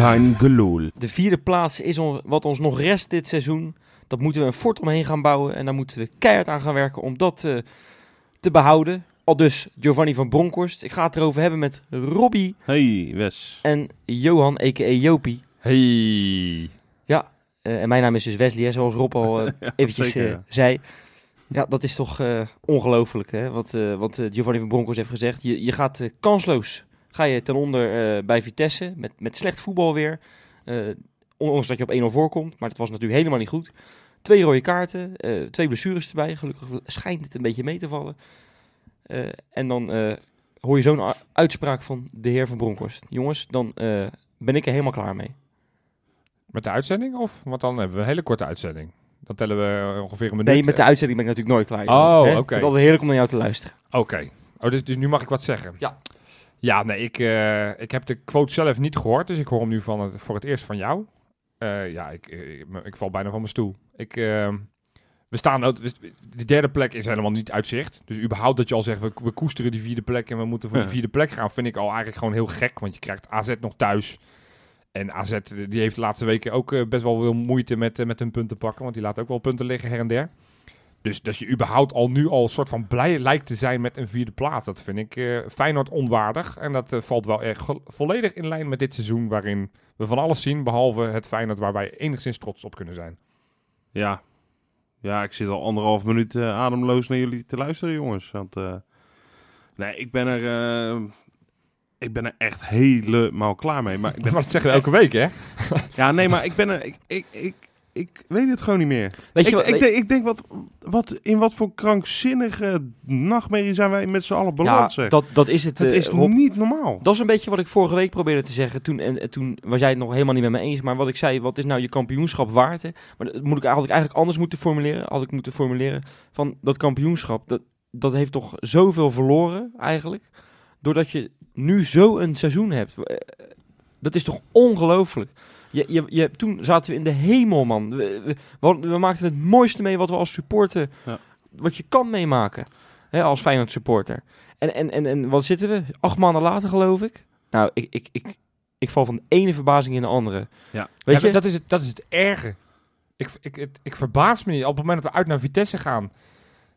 Kein gelul. De vierde plaats is on- wat ons nog rest dit seizoen. Dat moeten we een fort omheen gaan bouwen. En daar moeten we keihard aan gaan werken om dat eh, te behouden. Al dus Giovanni van Bronckhorst. Ik ga het erover hebben met Robbie Hey, Wes. en Johan, a.k.a. Jopie. Hey. Eh, en mijn naam is dus Wesley, hè, zoals Rob al eh, eventjes zeker, eh, ja. zei. Ja, dat is toch eh, ongelooflijk, hè? Wat, eh, wat Giovanni van Bronckhorst heeft gezegd. Je, je gaat kansloos, ga je ten onder eh, bij Vitesse, met, met slecht voetbal weer. Eh, ondanks dat je op 1-0 voorkomt, maar dat was natuurlijk helemaal niet goed. Twee rode kaarten, eh, twee blessures erbij. Gelukkig schijnt het een beetje mee te vallen. En dan hoor je zo'n uitspraak van de heer van Bronckhorst. Jongens, dan ben ik er helemaal klaar mee. Met de uitzending of? Want dan hebben we een hele korte uitzending. Dan tellen we ongeveer een minuut. Nee, met de uitzending ben ik natuurlijk nooit klaar. Oh, oké. Het altijd heerlijk om naar jou te luisteren. Oké. Oh, dus, dus nu mag ik wat zeggen? Ja. Ja, nee, ik, eh, ik heb de quote zelf niet gehoord, dus ik hoor hem nu van het, voor het eerst van jou. Eh, ja, ik, ik, ik val bijna van mijn stoel. Ik, eh, we staan, de derde plek is helemaal niet uitzicht. Dus überhaupt dat je al zegt, we, we koesteren die vierde plek en we moeten voor Ja. die vierde plek gaan, vind ik al eigenlijk gewoon heel gek. Want je krijgt AZ nog thuis. En AZ eh, die heeft de laatste weken ook eh, best wel veel moeite met, eh, met hun punten pakken. Want die laat ook wel punten liggen her en der. Dus dat je überhaupt al nu al een soort van blij lijkt te zijn met een vierde plaats. Dat vind ik eh Feyenoord onwaardig. En dat eh, valt wel echt volledig in lijn met dit seizoen. Waarin we van alles zien, behalve het Feyenoord waar wij enigszins trots op kunnen zijn. Ja. Ja, ik zit al anderhalf minuut eh, ademloos naar jullie te luisteren, jongens. Want, nee, ik ben er... ik ben er echt helemaal klaar mee. Maar ik ben, Maar dat zeggen we elke week, hè? ja, nee, maar ik ben er... Ik, ik, ik, ik weet het gewoon niet meer. Weet je ik, wat? ik, weet- denk, ik denk, wat, wat, in wat voor krankzinnige nachtmerrie zijn wij met z'n allen beland, ja, dat, dat is het. het eh, is Rob. niet normaal. Dat is een beetje wat ik vorige week probeerde te zeggen. Toen, en, en toen was jij het nog helemaal niet met me eens. Maar wat ik zei, wat is nou je kampioenschap waard? Hè? Maar dat moet ik eigenlijk, eigenlijk anders moeten formuleren. Had ik moeten formuleren van dat kampioenschap. Dat, dat heeft toch zoveel verloren eigenlijk. Doordat je nu zo een seizoen hebt. Eh, Dat is toch ongelooflijk. Je, je, je, toen zaten we in de hemel, man. We, we, we hadden- we maakten het mooiste mee wat we als supporter... Ja. Wat je kan meemaken. Hè, als Feyenoord supporter. En, en, en, en wat zitten we? Acht maanden later, geloof ik. Nou, ik, ik, ik, ik val van de ene verbazing in de andere. Ja. Weet Ja, je? Dat, is het, dat is het erge. Ik, ik, ik, ik verbaas me niet. Op het moment dat we uit naar Vitesse gaan,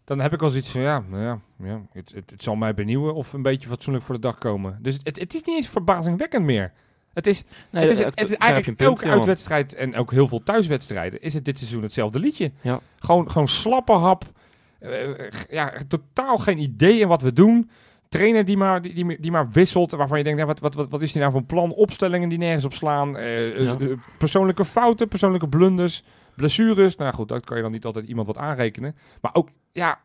dan heb ik al zoiets van, ja, nou ja, ja het, het, het zal mij benieuwen of een beetje fatsoenlijk voor de dag komen. Dus het, het is niet eens verbazingwekkend meer. Het is, Nee, het is, daar- het is eigenlijk punt, elke uitwedstrijd en ook heel veel thuiswedstrijden is het dit seizoen hetzelfde liedje. Ja. Gewoon, gewoon slappe hap. Eh, eh, ja, totaal geen idee in wat we doen. Trainer die maar, die, die, die maar wisselt, waarvan je denkt, nou, wat, wat, wat, wat is die nou een plan? Opstellingen die nergens op slaan. eh, Ja. eh, persoonlijke fouten, persoonlijke blunders, blessures. Nou goed, dat kan je dan niet altijd iemand wat aanrekenen. Maar ook, ja,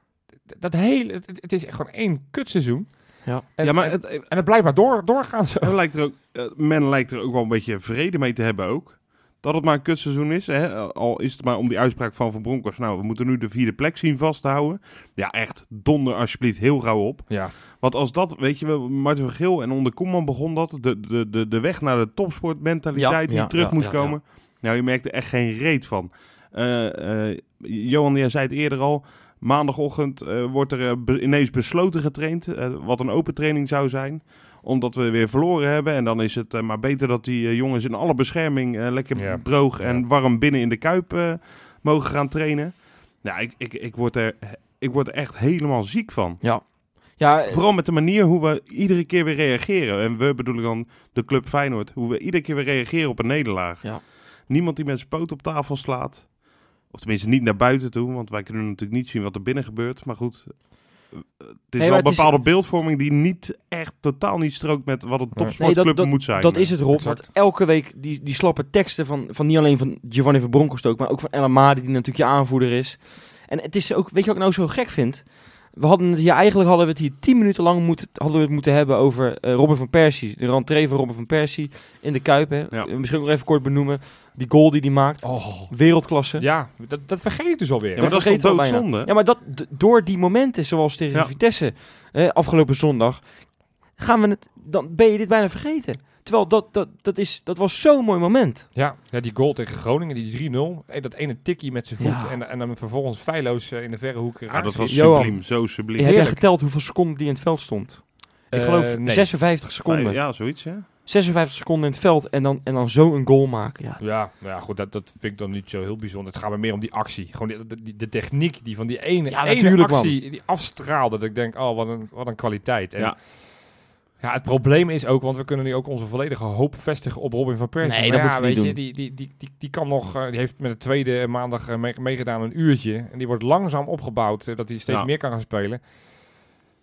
dat hele, het, het is echt gewoon één kutseizoen. Ja. En, ja, maar en, het, en het blijft maar door, doorgaan zo. Er lijkt er ook, eh, men lijkt er ook wel een beetje vrede mee te hebben ook. Dat het maar een kutseizoen is. Hè? Al is het maar om die uitspraak van Van Bronckhorst. Nou, we moeten nu de vierde plek zien vasthouden. Ja, echt, donder alsjeblieft heel gauw op. Ja. Want als dat, weet je wel, Martin van Geel en onder Koeman begon dat. De, de, de, de weg naar de topsportmentaliteit Ja, die ja, terug ja, moest komen. Nou, je merkte echt geen reet van. Eh, eh, Johan, jij zei het eerder al. Maandagochtend eh, wordt er eh, ineens besloten getraind. eh, wat een open training zou zijn omdat we weer verloren hebben. En dan is het eh, maar beter dat die eh, jongens in alle bescherming eh, lekker Ja. droog en Ja. warm binnen in de kuip mogen gaan trainen. Ja, ik, ik, ik, word er, ik word er echt helemaal ziek van. Ja, eh, Vooral met de manier hoe we iedere keer weer reageren. En we bedoel ik dan de club Feyenoord. Hoe we iedere keer weer reageren op een nederlaag. Ja. Niemand die met zijn poot op tafel slaat. Of tenminste niet naar buiten toe. Want wij kunnen natuurlijk niet zien wat er binnen gebeurt. Maar goed, het is wel een is- bepaalde beeldvorming die niet echt totaal niet strookt met wat een topsportclub Nee, dat- moet zijn. dat is het, Rob. Exact. Want elke week die, die slappe teksten van, van niet alleen van Giovanni van Bronckhorst ook, maar ook van El Amadi, die natuurlijk je aanvoerder is. En het is ook, weet je wat ik nou zo gek vind? We hadden het hier eigenlijk hadden we het hier tien minuten lang moeten, hadden we het moeten hebben over eh, Robin van Persie. De rentree van Robin van Persie in de Kuip. Hè. Ja. Eh, Misschien nog even kort benoemen. Die goal die hij maakt. Oh, Wereldklasse. ja, dat, dat vergeet ik dus alweer. Ja, maar dat is toch doodzonde? Ja, maar dat, door die momenten, zoals tegen Ja. Vitesse eh, afgelopen zondag, gaan we het, dan ben je dit bijna vergeten. Terwijl dat, dat, dat, is, dat was zo'n mooi moment. Ja, ja, die goal tegen Groningen, die 3-0. Eh, Dat ene tikkie met zijn voet Ja. en, en dan vervolgens feilloos eh, in de verre hoek. Ja, dat was Johan. subliem, zo subliem. Heb jij geteld hoeveel seconden die in het veld stond? Ik Eh, geloof nee. 56 seconden. Ja, zoiets, hè? 56 seconden in het veld en dan, en dan zo een goal maken. Ja. Ja, nou ja, goed, dat, dat vind ik dan niet zo heel bijzonder. Het gaat me meer om die actie. Gewoon die, die- de techniek die van die ene, Ja, ene natuurlijk, actie die afstraalde. Dat ik denk, oh, wat een, wat een kwaliteit. En Ja. Ja. het probleem is ook, want we kunnen nu ook onze volledige hoop vestigen op Robin van Persie. Nee, Maar dat ja, moeten we weet niet je, die, die, die, die, die kan nog, eh, die heeft met de tweede maandag eh, mee- meegedaan een uurtje. En die wordt langzaam opgebouwd, eh, dat hij steeds Ja. meer kan gaan spelen.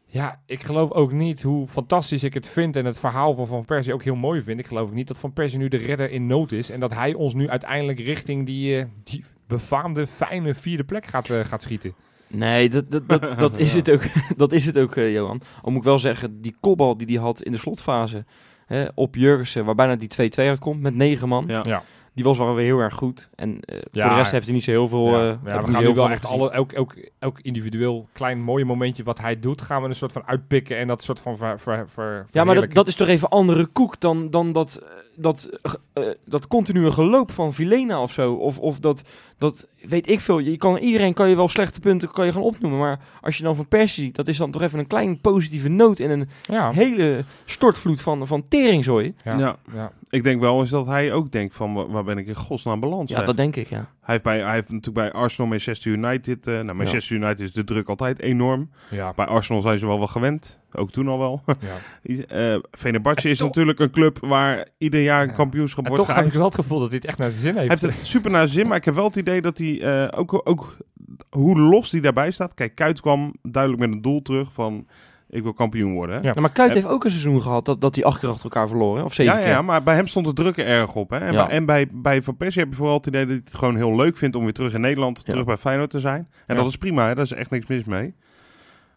Ja, ik geloof ook niet hoe fantastisch ik het vind en het verhaal van Van Persie ook heel mooi vind. Ik geloof ook niet dat Van Persie nu de redder in nood is en dat hij ons nu uiteindelijk richting die, die befaamde, fijne vierde plek gaat, gaat schieten. Nee, dat, dat, dat, dat is het ook, dat is het ook eh, Johan. Al moet ik wel zeggen, die kopbal die hij had in de slotfase hè, op Jurgensen, waar bijna die 2-2 uitkomt met negen man, Ja. Ja. die was wel weer heel erg goed. En eh, voor de rest heeft hij niet zo heel veel... Ja, eh, we gaan nu wel echt alle, elk, elk, elk individueel klein mooie momentje wat hij doet, gaan we een soort van uitpikken en dat soort van ver, ver, ver, Ja, maar dat, dat is toch even andere koek dan, dan dat, eh, dat, eh, dat continue geloop van Vilena of zo. Of, of dat, dat, weet ik veel. Je kan, iedereen kan je wel slechte punten kan je gaan opnoemen. Maar als je dan van Persie ziet, dat is dan toch even een klein positieve noot in een ja. hele stortvloed van, van teringzooi. Ja. Ja. Ja. Ik denk wel eens dat hij ook denkt van, wa- waar ben ik in godsnaam balans? Ja, zeg? dat denk ik, ja. Hij heeft, bij, hij heeft natuurlijk bij Arsenal, Manchester United... eh nou, Manchester United is de druk altijd enorm. Ja. Bij Arsenal zijn ze wel wel gewend. Ook toen al wel. Ja. eh is natuurlijk een club waar ieder jaar een Ja. kampioenschap En wordt toch heb ik wel het gevoel dat hij het echt naar zijn zin Hij heeft. heeft het super naar zijn zin, maar ik heb wel het idee dat hij eh, ook, ook hoe los hij daarbij staat. Kijk, Kuit kwam duidelijk met een doel terug van ik wil kampioen worden. Hè? Ja. Ja, maar Kuit En- heeft ook een seizoen gehad dat, dat hij acht keer achter elkaar verloren. Of zeven Ja, ja, keer. ja, maar bij hem stond de druk er erg op. Hè? En, Ja. bij, en bij, bij Van Persie heb je vooral het idee dat hij het gewoon heel leuk vindt om weer terug in Nederland, Ja. terug bij Feyenoord te zijn. En Ja. dat is prima, hè? daar is echt niks mis mee.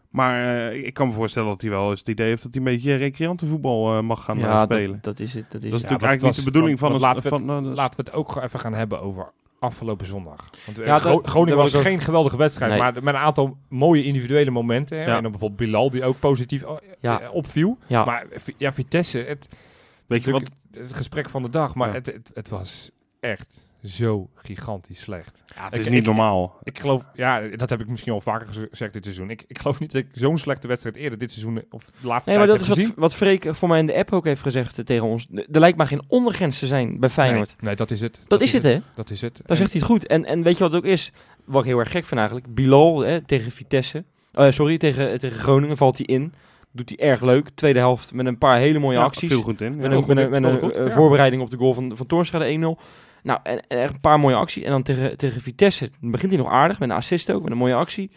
Maar eh, ik kan me voorstellen dat hij wel eens het idee heeft dat hij een beetje recreantenvoetbal eh, mag gaan eh, Ja, spelen. dat, dat is het. Dat is Dat is het. natuurlijk eigenlijk was- niet de bedoeling want- van... want een- laten we van Laten we het ook even gaan hebben over afgelopen zondag. Want eh, Ja, Gro- dat- Groningen was geen geweldige wedstrijd, Nee. maar met een aantal mooie individuele momenten. Hè? Ja. En dan bijvoorbeeld Bilal, die ook positief eh, Ja. eh, opviel. Ja. Maar ja, Vitesse, het, Weet je wat? het gesprek van de dag, maar Ja. het, het, het was echt zo gigantisch slecht. Ja, het is ik- niet ik- normaal. Ik geloof, ja, dat heb ik misschien al vaker geze- gezegd dit seizoen. Ik, ik geloof niet dat ik zo'n slechte wedstrijd eerder dit seizoen of de laatste Nee, maar dat is heb wat, gezien. wat Freek voor mij in de app ook heeft gezegd eh, tegen ons. Er lijkt maar geen ondergrens te zijn bij Feyenoord. Nee, nee, dat is het. Dat, is het, hè? Dat is het. Daar En- zegt hij het goed. En, en weet je wat het ook is? Wat ik heel erg gek vind eigenlijk. Bilal hè, tegen Vitesse. Eh, sorry, tegen, tegen Groningen valt hij in. Doet hij erg leuk. Tweede helft met een paar hele mooie Ja, acties. Veel goed in. Met een, goed met een, in, met speelde een goed, eh, ja. voorbereiding op de goal van, van Toornstra, de 1-0. Nou, en, en echt een paar mooie acties. En dan tegen, tegen Vitesse begint hij nog aardig met een assist ook, met een mooie actie.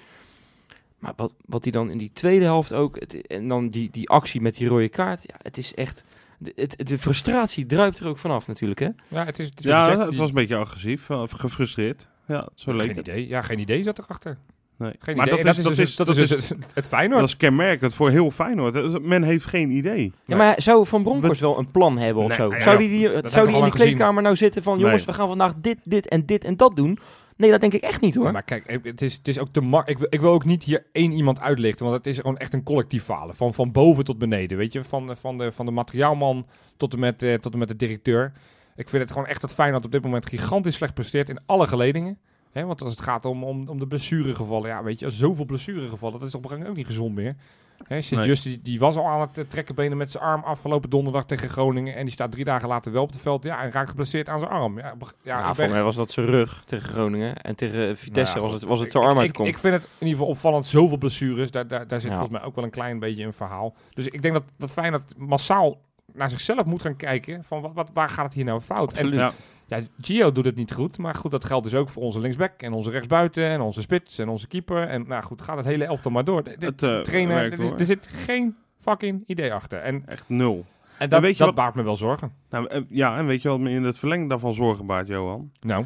Maar wat, wat hij dan in die tweede helft ook... Het, en dan die, die actie met die rode kaart. Ja, het is echt... De, het, het- de frustratie druipt er ook vanaf natuurlijk, hè? Ja, het is, het Ja, het was een beetje agressief, even gefrustreerd. Ja, zo leek geen het. idee. Ja, geen idee zat erachter. Nee. Geen maar idee. dat En is, dat dus- is, dat dat is dus het, het Feyenoord. dat is kenmerkend voor heel Feyenoord. Men heeft geen idee. Ja, maar zou Van Bronckhorst wel een plan hebben of Nee, zo? ja, zou ja, die, die, dat hebben zou die in de kleedkamer nou zitten van... jongens, Nee. we gaan vandaag dit, dit en dit en dat doen? Nee, dat denk ik echt niet hoor. Ja, maar kijk, eh, het is, het is ook te mak. Ik, wil- ik wil ook niet hier één iemand uitlichten, want het is gewoon echt een collectief falen. Van, van boven tot beneden, weet je. Van, de- van, de, van de materiaalman tot en, met, eh, tot en met de directeur. Ik vind het gewoon echt dat Feyenoord op dit moment gigantisch slecht presteert in alle geledingen. Hè, want als het gaat om, om, om de blessuregevallen, ja, weet je, zoveel blessuregevallen, dat is op een gegeven moment ook niet gezond meer. Hè, Sint Nee. Just, die, die was al aan het eh, trekken benen met zijn arm afgelopen donderdag tegen Groningen. En die staat drie dagen later wel op het veld. Ja, en raakt geblesseerd aan zijn arm. Ja, ja, ik voor mij was dat zijn rug tegen Groningen. En tegen Vitesse Nou ja, was het, was het ik- zijn arm ik, uit ik, vind het in ieder geval opvallend. Zoveel blessures. Daar, daar, daar zit Ja. volgens mij ook wel een klein beetje een verhaal. Dus ik denk dat, dat Feyenoord massaal naar zichzelf moet gaan kijken. Van wat, wat, waar gaat het hier nou fout? Absoluut. En, Ja. Ja, Gio doet het niet goed. Maar goed, dat geldt dus ook voor onze linksback. En onze rechtsbuiten. En onze spits. En onze keeper. En nou goed, gaat het hele elftal maar door. De, de Het eh, trainer, werkt er- er zit geen fucking idee achter. En, Echt nul. en dat, weet je dat wat- baart me wel zorgen. Nou, eh, ja, en weet je wat me in het verlengde daarvan zorgen baart, Johan? Nou,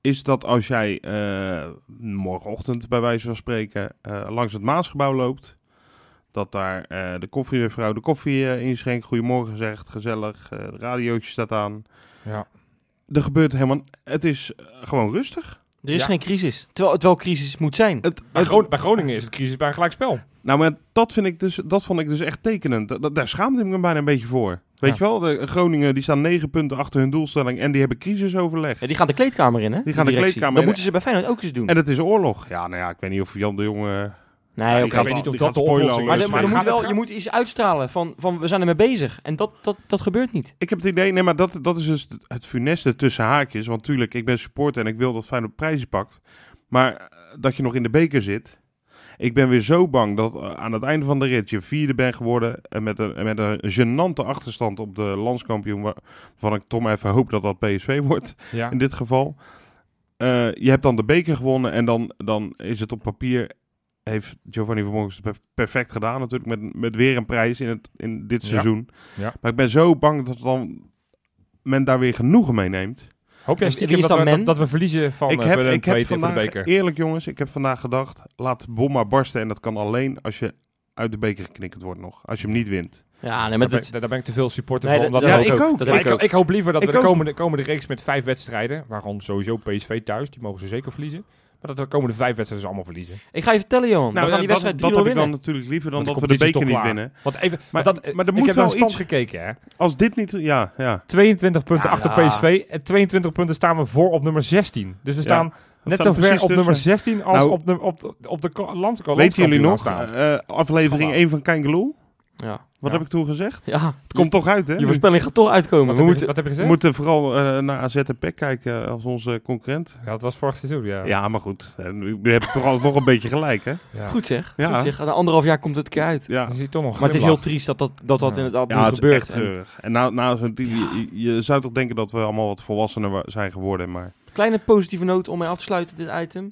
is dat als jij eh, morgenochtend bij wijze van spreken langs het Maasgebouw loopt, dat daar eh, de koffievrouw de koffie inschenkt, goedemorgen zegt, gezellig, het radiootje staat aan. Ja. Er gebeurt helemaal, het is eh, gewoon rustig. Er is Ja. geen crisis. Terwijl het wel crisis moet zijn. Het, Bij, Groningen is het crisis bij een gelijkspel. nou, maar dat, vind ik dus, dat vond ik dus echt tekenend. Dat, daar schaamde ik me bijna een beetje voor. Weet Ja. je wel, de Groningen die staan negen punten achter hun doelstelling en die hebben crisisoverleg. Ja, die gaan de kleedkamer in, hè? Die gaan de kleedkamer Dat in. moeten ze bij Feyenoord ook eens doen. En het is oorlog. Ja, nou ja, ik weet niet of Jan de Jonge... nee. Ik weet niet of die dat gaat de oplossing Maar, maar er moet wel, je moet iets uitstralen van, van we zijn ermee bezig. En dat, dat, dat gebeurt niet. Ik heb het idee, nee, maar dat, dat is dus het- funeste tussen haakjes. Want tuurlijk, ik ben supporter en ik wil dat Feyenoord prijzen pakt. Maar eh, dat je nog in de beker zit. Ik ben weer zo bang dat eh, aan het einde van de rit je vierde bent geworden. En met een, en met een gênante achterstand op de landskampioen. waar- Waarvan ik toch maar even hoop dat dat PSV wordt Ja. in dit geval. Eh, je hebt dan de beker gewonnen en dan, dan is het op papier... Heeft Giovanni Vermogens perfect gedaan natuurlijk. Met, met weer een prijs in, het, in dit seizoen. Ja. Maar ik ben zo bang dat dan men daar weer genoegen mee neemt. Hoop jij stiekem is dat dat, dat we verliezen van ik eh, heb, ik heb voor de vandaag, beker? eerlijk jongens, ik heb vandaag gedacht, laat bom maar barsten. En dat kan alleen als je uit de beker geknikkerd wordt nog. Als je hem niet wint. Ja, nee, Daar maar ben, dat, daar ben ik te veel supporter Nee, voor. dat- Ja, ik ook. ook. Dat ik ik, ook. ik hoop liever dat Ik we de komende, komende reeks met vijf wedstrijden, waarvan sowieso PSV thuis, die mogen ze zeker verliezen. Maar dat we de komende vijf wedstrijden ze allemaal verliezen. Ik ga je vertellen, Johan. we gaan die dat, wedstrijd 3-0 dat heb ik winnen. dan natuurlijk liever dan dat we de beker niet winnen. Want even, Maar- dat, maar er ik moet heb naar de wel stand iets- gekeken, hè. Als dit niet... Ja, ja. 22 punten Ja, achter ja. PSV en 22 punten staan we voor op nummer 16. Dus we staan net zo ver op nummer tussen. 16 als Nou, op de, op de, op de lands- Weten jullie nog, eh, aflevering Vandaag. 1 van Kangaloo? Ja. Wat Ja. heb ik toen gezegd? ja. Het komt toch uit, hè? Je voorspelling gaat toch uitkomen. Wat, We heb je, moeten... wat heb je We gezegd? moeten vooral eh, naar AZ en PEC kijken als onze concurrent. Ja, dat was vorig seizoen, ja. Ja, maar goed. eh, Nu heb ik toch alsnog een beetje gelijk, hè? Ja. Goed zeg. Ja. Goed zeg. Na anderhalf jaar komt het een keer uit. Ja. Dan zie je toch nog Maar het is heel triest dat dat, dat, dat Ja. inderdaad nu het is gebeurt. echt En treurig. En nou, nou je, je zou toch denken dat we allemaal wat volwassener wa- zijn geworden, maar... kleine positieve noot om mee af te sluiten, dit item.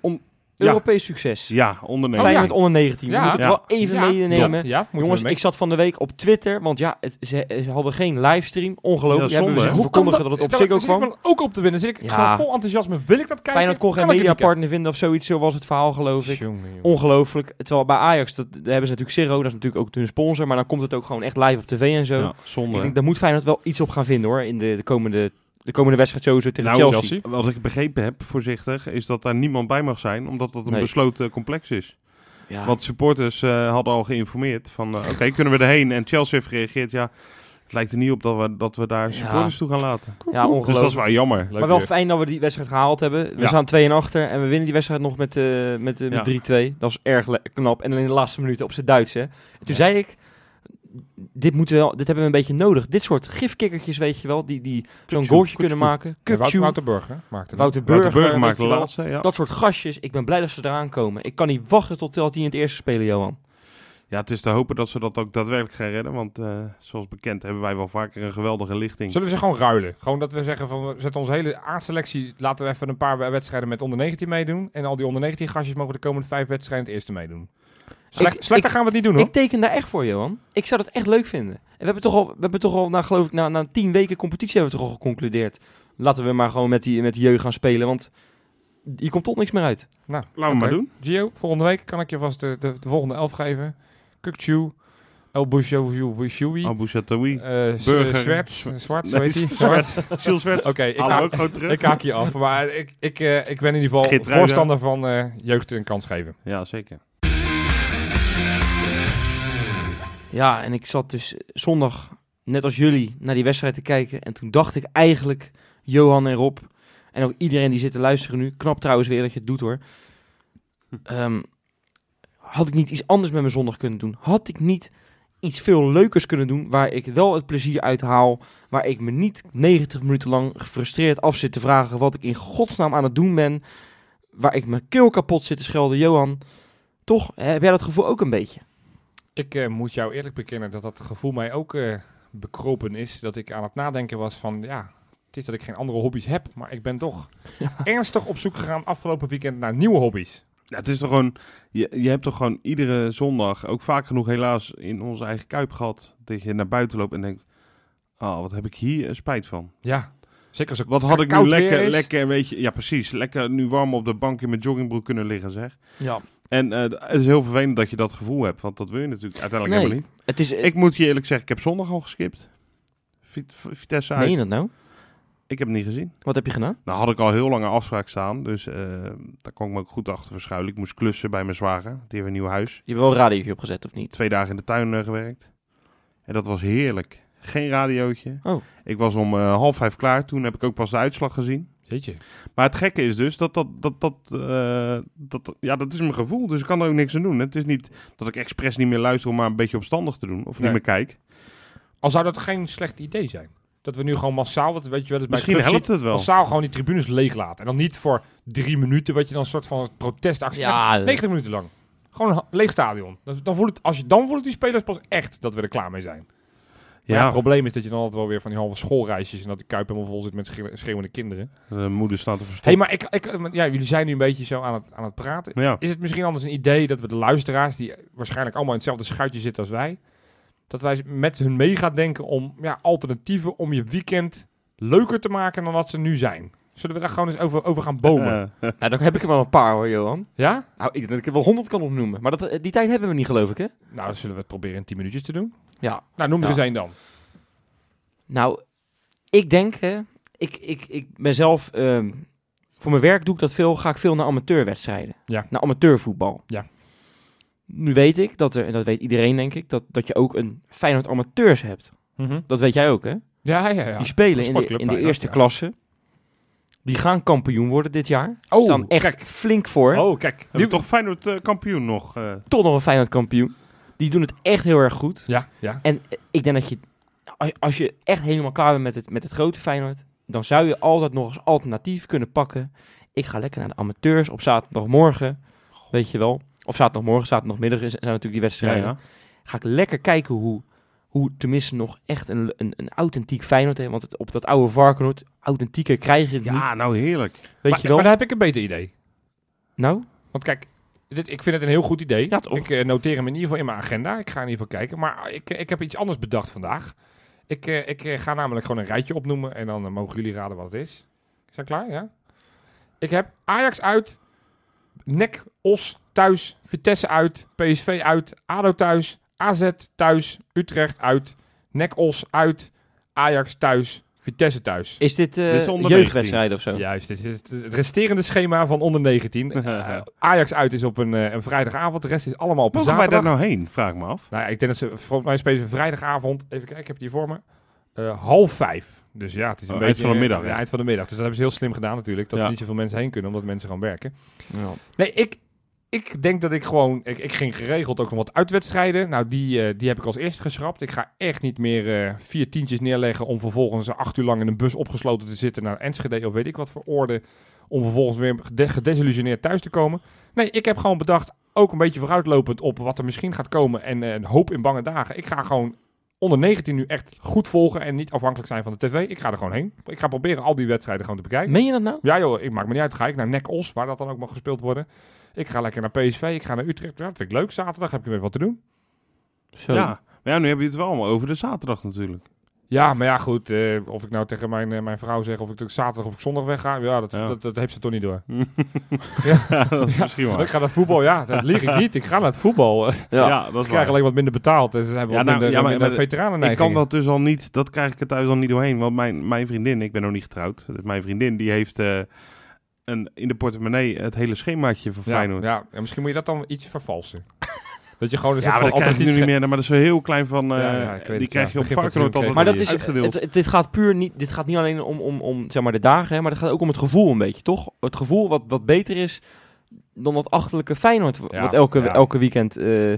Om-. Europees succes. Ja, ondernemen. Oh, ja. Feyenoord onder 19. We moeten het Ja. wel even Ja, meenemen. Jongens, ik zat van de week op Twitter, want ja, het, ze, ze hadden geen livestream. Ongelooflijk. Ja, Ja, hebben we zonde, hè? verkondigen dat, het op Ziggo ik kwam. me ook op te winnen. Zit ik Ja. gewoon vol enthousiasme. Wil ik dat kijken? Feyenoord kon geen ik mediapartner vinden of zoiets, zo was het verhaal geloof ik. Ongelooflijk. Terwijl bij Ajax, dat, daar hebben ze natuurlijk Zero, dat is natuurlijk ook hun sponsor, maar dan komt het ook gewoon echt live op tv en zo. Ja, zonde. ik denk, daar moet Feyenoord wel iets op gaan vinden hoor, in de, de, komende, de komende wedstrijd sowieso tegen Nou, Chelsea. Chelsea. Wat ik begrepen heb, voorzichtig, is dat daar niemand bij mag zijn, omdat dat een Nee. besloten complex is. Ja. Want supporters eh, hadden al geïnformeerd van, eh, oké, kunnen we erheen? En Chelsea heeft gereageerd, ja, het lijkt er niet op dat we, dat we daar Ja. supporters toe gaan laten. ja, Dus dat is ongelooflijk. wel jammer. Leuk maar wel weer. fijn dat we die wedstrijd gehaald hebben. We Ja. staan 2 en achter en we winnen die wedstrijd nog met, eh, met, met Ja. 3-2. Dat is erg knap. En dan in de laatste minuten op zijn Duits. Hè. En toen zei ik, dit, moeten we wel, dit hebben we een beetje nodig. Dit soort gifkikkertjes, weet je wel, die, die zo'n goaltje kunnen maken. Wout- Wouter Burger maakte Wouter Burger, de laatste, ja. Dat soort gastjes. Ik ben blij dat ze eraan komen. Ik kan niet wachten tot die in het eerste spelen, Johan. Ja, het is te hopen dat ze dat ook daadwerkelijk gaan redden, want eh, zoals bekend hebben wij wel vaker een geweldige lichting. Zullen we ze gewoon ruilen? Gewoon dat we zeggen van we zetten onze hele A-selectie, laten we even een paar wedstrijden met onder 19 meedoen. En al die onder 19 gastjes mogen de komende vijf wedstrijden het eerste meedoen. Slecht, Ik- slechter ik- gaan we het niet doen hoor. Ik teken daar echt voor, Johan. Ik zou dat echt leuk vinden. En we hebben toch al, we hebben toch al na, geloof ik, na, na tien weken competitie hebben we toch al geconcludeerd. Laten we maar gewoon met die, met die jeugd gaan spelen, want hier komt tot niks meer uit. nou, Laten we maar doen. Gio, volgende week kan ik je vast de, de, de volgende elf geven. Kukchu, El Bouchoui, Burger. Zwart, Zw- Zwart, heet hij? Zwart. Zwart. Oké, ik, haak- ook gewoon terug. ik haak je af. Maar ik, ik, eh, ik ben in ieder geval voorstander van eh, jeugd een kans geven. Ja, zeker. Ja, en ik zat dus zondag, net als jullie, naar die wedstrijd te kijken. En toen dacht ik eigenlijk, Johan en Rob, en ook iedereen die zit te luisteren nu, knap trouwens weer dat je het doet hoor. Ehm, had ik niet iets anders met mijn zondag kunnen doen? Had ik niet iets veel leukers kunnen doen, waar ik wel het plezier uit haal, waar ik me niet 90 minuten lang gefrustreerd af zit te vragen wat ik in godsnaam aan het doen ben, waar ik mijn keel kapot zit te schelden. Johan, toch heb jij dat gevoel ook een beetje? Ik eh, moet jou eerlijk bekennen dat dat gevoel mij ook eh, bekropen is. Dat ik aan het nadenken was van, ja, het is dat ik geen andere hobby's heb. Maar ik ben toch ernstig op zoek gegaan afgelopen weekend naar nieuwe hobby's. Ja, het is toch gewoon, je, je hebt toch gewoon iedere zondag, ook vaak genoeg helaas in onze eigen kuip gehad, dat je naar buiten loopt en denkt, oh, wat heb ik hier spijt van. Ja, Zeker als het Wat had ik nu lekker, lekker, weet je, ja precies, lekker nu warm op de bank in mijn joggingbroek kunnen liggen, zeg. Ja. En eh, het is heel vervelend dat je dat gevoel hebt, want dat wil je natuurlijk uiteindelijk Nee. helemaal niet. Het is, Ik moet je eerlijk zeggen, ik heb zondag al geskipt. Vit- Vitesse meen je uit. dat nou? Ik heb het niet gezien. Wat heb je gedaan? Nou had ik al heel lang een afspraak staan, dus eh, daar kon ik me ook goed achter verschuilen. Ik moest klussen bij mijn zwager, die heeft een nieuw huis. Je hebt wel een radiootje opgezet, of niet? Twee dagen in de tuin eh, gewerkt. En dat was heerlijk. Geen radiootje. Oh. Ik was om eh, half vijf klaar, toen heb ik ook pas de uitslag gezien. Jeetje. Maar het gekke is dus dat dat, dat, dat, eh, dat, ja, dat is mijn gevoel. Dus ik kan er ook niks aan doen. Het is niet dat ik expres niet meer luister om maar een beetje opstandig te doen. Of Nee. niet meer kijk. Al zou dat geen slecht idee zijn. Dat we nu gewoon massaal, dat weet je wel, bij Misschien clubs helpt ziet, het wel. massaal gewoon die tribunes leeg laten. En dan niet voor drie minuten, wat je dan een soort van protestactie... Ja, Nee, 90 minuten lang. Gewoon een leeg stadion. Dan, dan voelt het, als je dan voelt die spelers pas echt dat we er klaar mee zijn. Maar ja, het probleem is dat je dan altijd wel weer van die halve schoolreisjes en dat de kuip helemaal vol zit met schreeuw- schreeuwende kinderen. de moeder staat te Hé, verstoppen. maar ik, ik, ja, jullie zijn nu een beetje zo aan het, aan het praten. ja. Is het misschien anders een idee dat we de luisteraars, die waarschijnlijk allemaal in hetzelfde schuitje zitten als wij, dat wij met hun mee gaan denken om ja, alternatieven om je weekend leuker te maken dan wat ze nu zijn? Zullen we daar gewoon eens over, over gaan bomen? Eh, Nou, dan heb ik er wel een paar hoor, Johan. ja? Nou, ik denk dat ik er wel honderd kan opnoemen. Maar dat, die tijd hebben we niet, geloof ik, hè? Nou, dan zullen we het proberen in 10 minuutjes te doen. Ja. Nou, noem er Ja. eens één dan. Nou, ik denk, hè, ik, ik, ik ben zelf, ehm, voor mijn werk doe ik dat veel, ga ik veel naar amateurwedstrijden. Ja. Naar amateurvoetbal. Ja. Nu weet ik dat er, en dat weet iedereen denk ik, dat, dat je ook een Feyenoord amateurs hebt. Dat weet jij ook, hè? Ja, ja, ja. Die spelen in de, in de eerste ja. klasse. Die gaan kampioen worden dit jaar. Oh, staan echt kijk. flink voor. Oh, kijk. we toch Feyenoord eh, kampioen nog? eh. Toch nog een Feyenoord kampioen. Die doen het echt heel erg goed. Ja, ja. En eh, ik denk dat je, als- je echt helemaal klaar bent met het, met het grote Feyenoord, dan zou je altijd nog als alternatief kunnen pakken. Ik ga lekker naar de amateurs op zaterdagmorgen, weet je wel. Of zaterdagmorgen, zaterdagmiddag is- zijn natuurlijk die Ja, wedstrijden. ja. Ga ik lekker kijken hoe, hoe tenminste nog echt een, een, een authentiek Feyenoord heeft. Want het, op dat oude Varkenoord, authentieker krijg je het niet. ja, nou heerlijk. Weet maar, je wel? maar dan heb ik een beter idee. Nou, Want kijk, dit, ik vind het een heel goed idee. Ja? Ik eh, noteer hem in ieder geval in mijn agenda. Ik ga in ieder geval kijken. Maar ik, eh, ik heb iets anders bedacht vandaag. Ik, eh, ik ga namelijk gewoon een rijtje opnoemen. En dan mogen jullie raden wat het is. Zijn klaar? Ja? Ik heb Ajax uit. NEC, Os thuis. Vitesse uit. PSV uit. ADO thuis. AZ thuis. Utrecht uit. NEC, Os uit. Ajax thuis. Vitesse thuis. is dit, eh Dit is onder jeugdwedstrijd of zo? Juist, dit is het resterende schema van onder 19. Eh, Ajax uit is op een, eh, een vrijdagavond, de rest is allemaal op een Mogen wij zaterdag. daar nou heen? Vraag ik me af. Nou ja, ik denk dat ze, volgens mij spelen ze vrijdagavond, even kijken, ik heb hier voor me, eh, half vijf. Dus ja, het is een Oh, beetje... eind van de middag, ja, eind van de middag. Dus dat hebben ze heel slim gedaan natuurlijk, dat Ja. er niet zoveel mensen heen kunnen, omdat mensen gaan werken. Ja. Nee, ik, ik denk dat ik gewoon... Ik, ik ging geregeld ook nog wat uitwedstrijden. Nou, die, eh, die heb ik als eerste geschrapt. Ik ga echt niet meer eh, vier tientjes neerleggen... om vervolgens acht uur lang in een bus opgesloten te zitten... naar Enschede of weet ik wat voor orde... om vervolgens weer gede- gedesillusioneerd thuis te komen. Nee, ik heb gewoon bedacht... ook een beetje vooruitlopend op wat er misschien gaat komen... en eh, een hoop in bange dagen. Ik ga gewoon onder 19 nu echt goed volgen... en niet afhankelijk zijn van de tv. Ik ga er gewoon heen. Ik ga proberen al die wedstrijden gewoon te bekijken. Meen je dat nou? Ja joh, ik maak me niet uit. Ga ik naar NEC Os, waar dat dan ook mag gespeeld worden. Ik ga lekker naar PSV, ik ga naar Utrecht. Ja, dat vind ik leuk. Zaterdag heb ik weer wat te doen. Zo. Ja. Maar ja, nu heb je het wel allemaal over de zaterdag natuurlijk. Ja, maar ja goed. eh, of ik nou tegen mijn, eh, mijn vrouw zeg of ik zaterdag of ik zondag wegga. Ja, dat, Ja. Dat, dat heeft ze toch niet door. ja, dat is misschien Ik waar. ga naar voetbal, ja. Dat lieg ik niet. Ik ga naar het voetbal. Ja. Ja, dat is krijgen waar. alleen wat minder betaald. En ze hebben Ja, wat nou, minder, ja, maar- minder maar veteranen Ik kan dat dus al niet, dat krijg ik er thuis al niet doorheen. Want mijn, mijn vriendin, ik ben nog niet getrouwd. Dus mijn vriendin die heeft eh, een, in de portemonnee het hele schemaatje van Ja, Feyenoord. ja, en misschien moet je dat dan iets vervalsen. dat je gewoon een Ja, soort van dat krijg je nu niet meer. Maar dat is zo heel klein van, eh, Ja, ja, weet die het, krijg ja. je op van Varkenoord altijd Maar dat is, uitgedeeld. het, het- dit gaat puur niet, dit gaat niet alleen om, om, om zeg maar, de dagen, hè, maar het gaat ook om het gevoel een beetje, toch? Het gevoel wat, wat beter is dan dat achterlijke Feyenoord, Ja, wat elke, ja. elke weekend eh, Ja.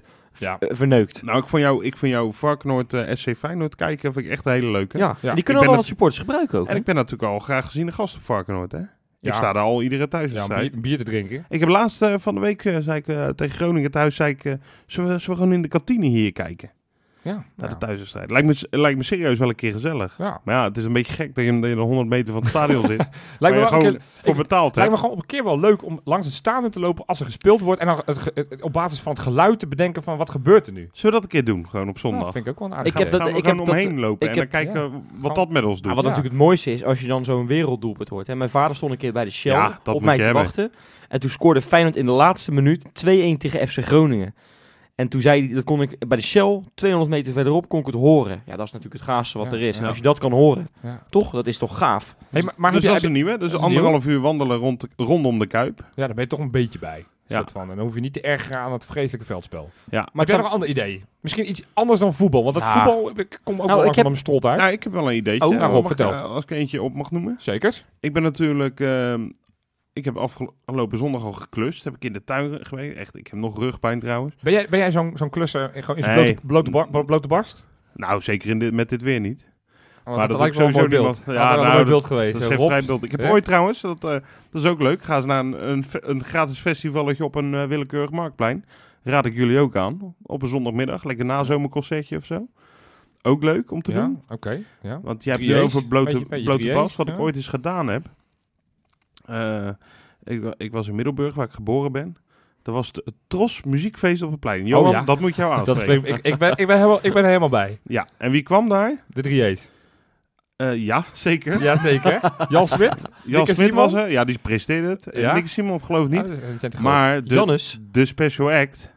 eh, verneukt. Nou, ik vond jou, ik vond jou Varkenoord SC Feyenoord kijken, vind ik echt een hele leuke. Ja, Ja. en die kunnen wel wat supporters gebruiken ook. En hè? ik ben natuurlijk al graag gezien de gast op Varkenoord, hè? Ja. Ik sta daar al iedere ja, thuiswedstrijd. een bier, bier te drinken. Ik heb laatst eh, van de week, eh, zei ik, eh, tegen Groningen thuis, zei ik, zullen, we, zullen we gewoon in de kantine hier kijken? Ja, naar ja. de thuiswedstrijd. Lijkt me, lijkt me serieus wel een keer gezellig. Ja. Maar ja, het is een beetje gek dat je, dat je er 100 meter van het stadion zit. Lijkt me wel een gewoon keer, voor ik- betaald lijkt me gewoon op een keer wel leuk om langs het stadion te lopen als er gespeeld wordt. En dan het, ge- het- op basis van het geluid te bedenken van wat gebeurt er nu. Zullen we dat een keer doen, gewoon op Ja, zondag? dat vind ik ook wel een aardig Ik heb dat- gaan we ik gewoon heb dat- omheen lopen ik en dan kijken ja. wat dat met ons doet. Ja, wat Ja. natuurlijk het mooiste is, als je dan zo'n werelddoelpunt hoort. Hè. Mijn vader stond een keer bij de Shell op moet mij je te hebben. wachten. En toen scoorde Feyenoord in de laatste minuut 2-1 tegen FC Groningen. En toen zei hij, dat kon ik bij de Shell, 200 meter verderop, kon ik het horen. Ja, dat is natuurlijk het gaafste wat Ja, er is. En als je dat kan horen, Ja. toch? Dat is toch gaaf? Hey, maar, maar dus dat is een nieuwe. Dus anderhalf uur wandelen rond, de- rondom de Kuip. Ja, daar ben je toch een beetje bij. Ja. Soort van. En dan hoef je niet te ergeren aan het vreselijke veldspel. Ja. Maar ik heb nog een ander idee. Misschien iets anders dan voetbal. Want dat Ja. voetbal, ik kom ook Nou, wel ik heb- aan mijn strot uit. Ja, ik heb wel een ideetje. Oh, nou, Rob, mag ik, vertel. als ik eentje op mag noemen. Zeker. Ik ben natuurlijk... ehm, ik heb afgelopen zondag al geklust. Heb ik in de tuin geweest. Echt, ik heb nog rugpijn trouwens. Ben jij, ben jij zo'n zo'n klusser in, in Nee. blote, blote, bar- blote barst? Nou, zeker in dit, met dit weer niet. Want Maar dat lijkt doe wel ik een sowieso beeld. niemand. Ja, dat nou, dat- beeld geweest. Dat vrijbeeld. Ik heb Ja. ooit trouwens, dat, eh, dat is ook leuk, ga eens naar een, een, gratis festivalletje op een eh, willekeurig marktplein. Raad ik jullie ook aan. Op een zondagmiddag, lekker na zomerconcertje of zo. Ook leuk om te Ja, doen. oké. ja. Want je hebt nu over blote, beetje- beetje blote bas, wat ik ooit eens gedaan heb. Eh, ik, ik was in Middelburg, waar ik geboren ben. Er was het, Tros Muziekfeest op het plein. Johan, Oh ja. dat moet jou Dat aanspreken. ik, ik, ben, ik, ben helemaal, ik ben er helemaal bij. Ja, en wie kwam daar? De drie E's. Eh, ja, zeker. Jazeker. Jan Smit. Jan Smit was er. Ja, die presenteerde het. Ja? Ja? Nikke Simon geloof ik niet. Ah, dat groot. maar de, Jannes. de special act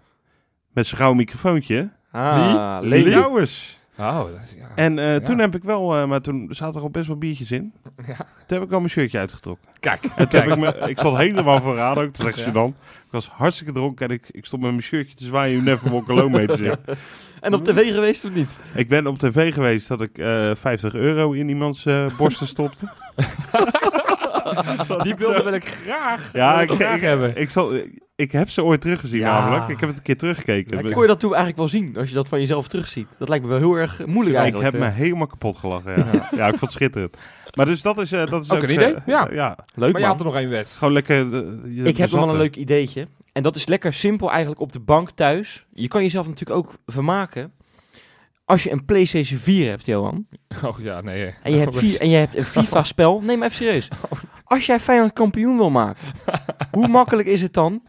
met zijn gouden microfoontje. Ah. Lee Jouwers. Oh, dat ja. En eh, Ja. toen heb ik wel, eh, maar toen zaten er al best wel biertjes in. Ja. Toen heb ik al mijn shirtje uitgetrokken. Kijk. En toen Kijk. heb ik, me, ik stond helemaal vooraan ook, dat echt Ja. gênant. Ik was hartstikke dronken en ik, ik stond met mijn shirtje te zwaaien. You never walk alone mee te zingen. En op tv geweest of niet? Ik ben op tv geweest dat ik eh 50 euro in iemands borsten stopte. Die beelden wil ik graag, Ja, ik, ik graag ik, hebben. ik, zal, ik heb ze ooit teruggezien Ja. namelijk. Ik heb het een keer teruggekeken. Kon je dat toen eigenlijk wel zien, als je dat van jezelf terugziet? Dat lijkt me wel heel erg moeilijk ik eigenlijk. heb me eh. helemaal kapot gelachen. Ja, ja. ik vond het schitterend. Maar dus dat is, eh, dat is Ook ook... een idee, eh, ja. ja. Leuk Maar je had er nog één wet. Gewoon lekker... je Ik heb nog wel een leuk ideetje. En dat is lekker simpel eigenlijk op de bank thuis. Je kan jezelf natuurlijk ook vermaken. Als je een PlayStation 4 hebt, Johan. Oh ja, nee. En je hebt, vier, en je hebt een FIFA-spel. Nee, maar even serieus. Als jij Feyenoord kampioen wil maken. hoe makkelijk is het dan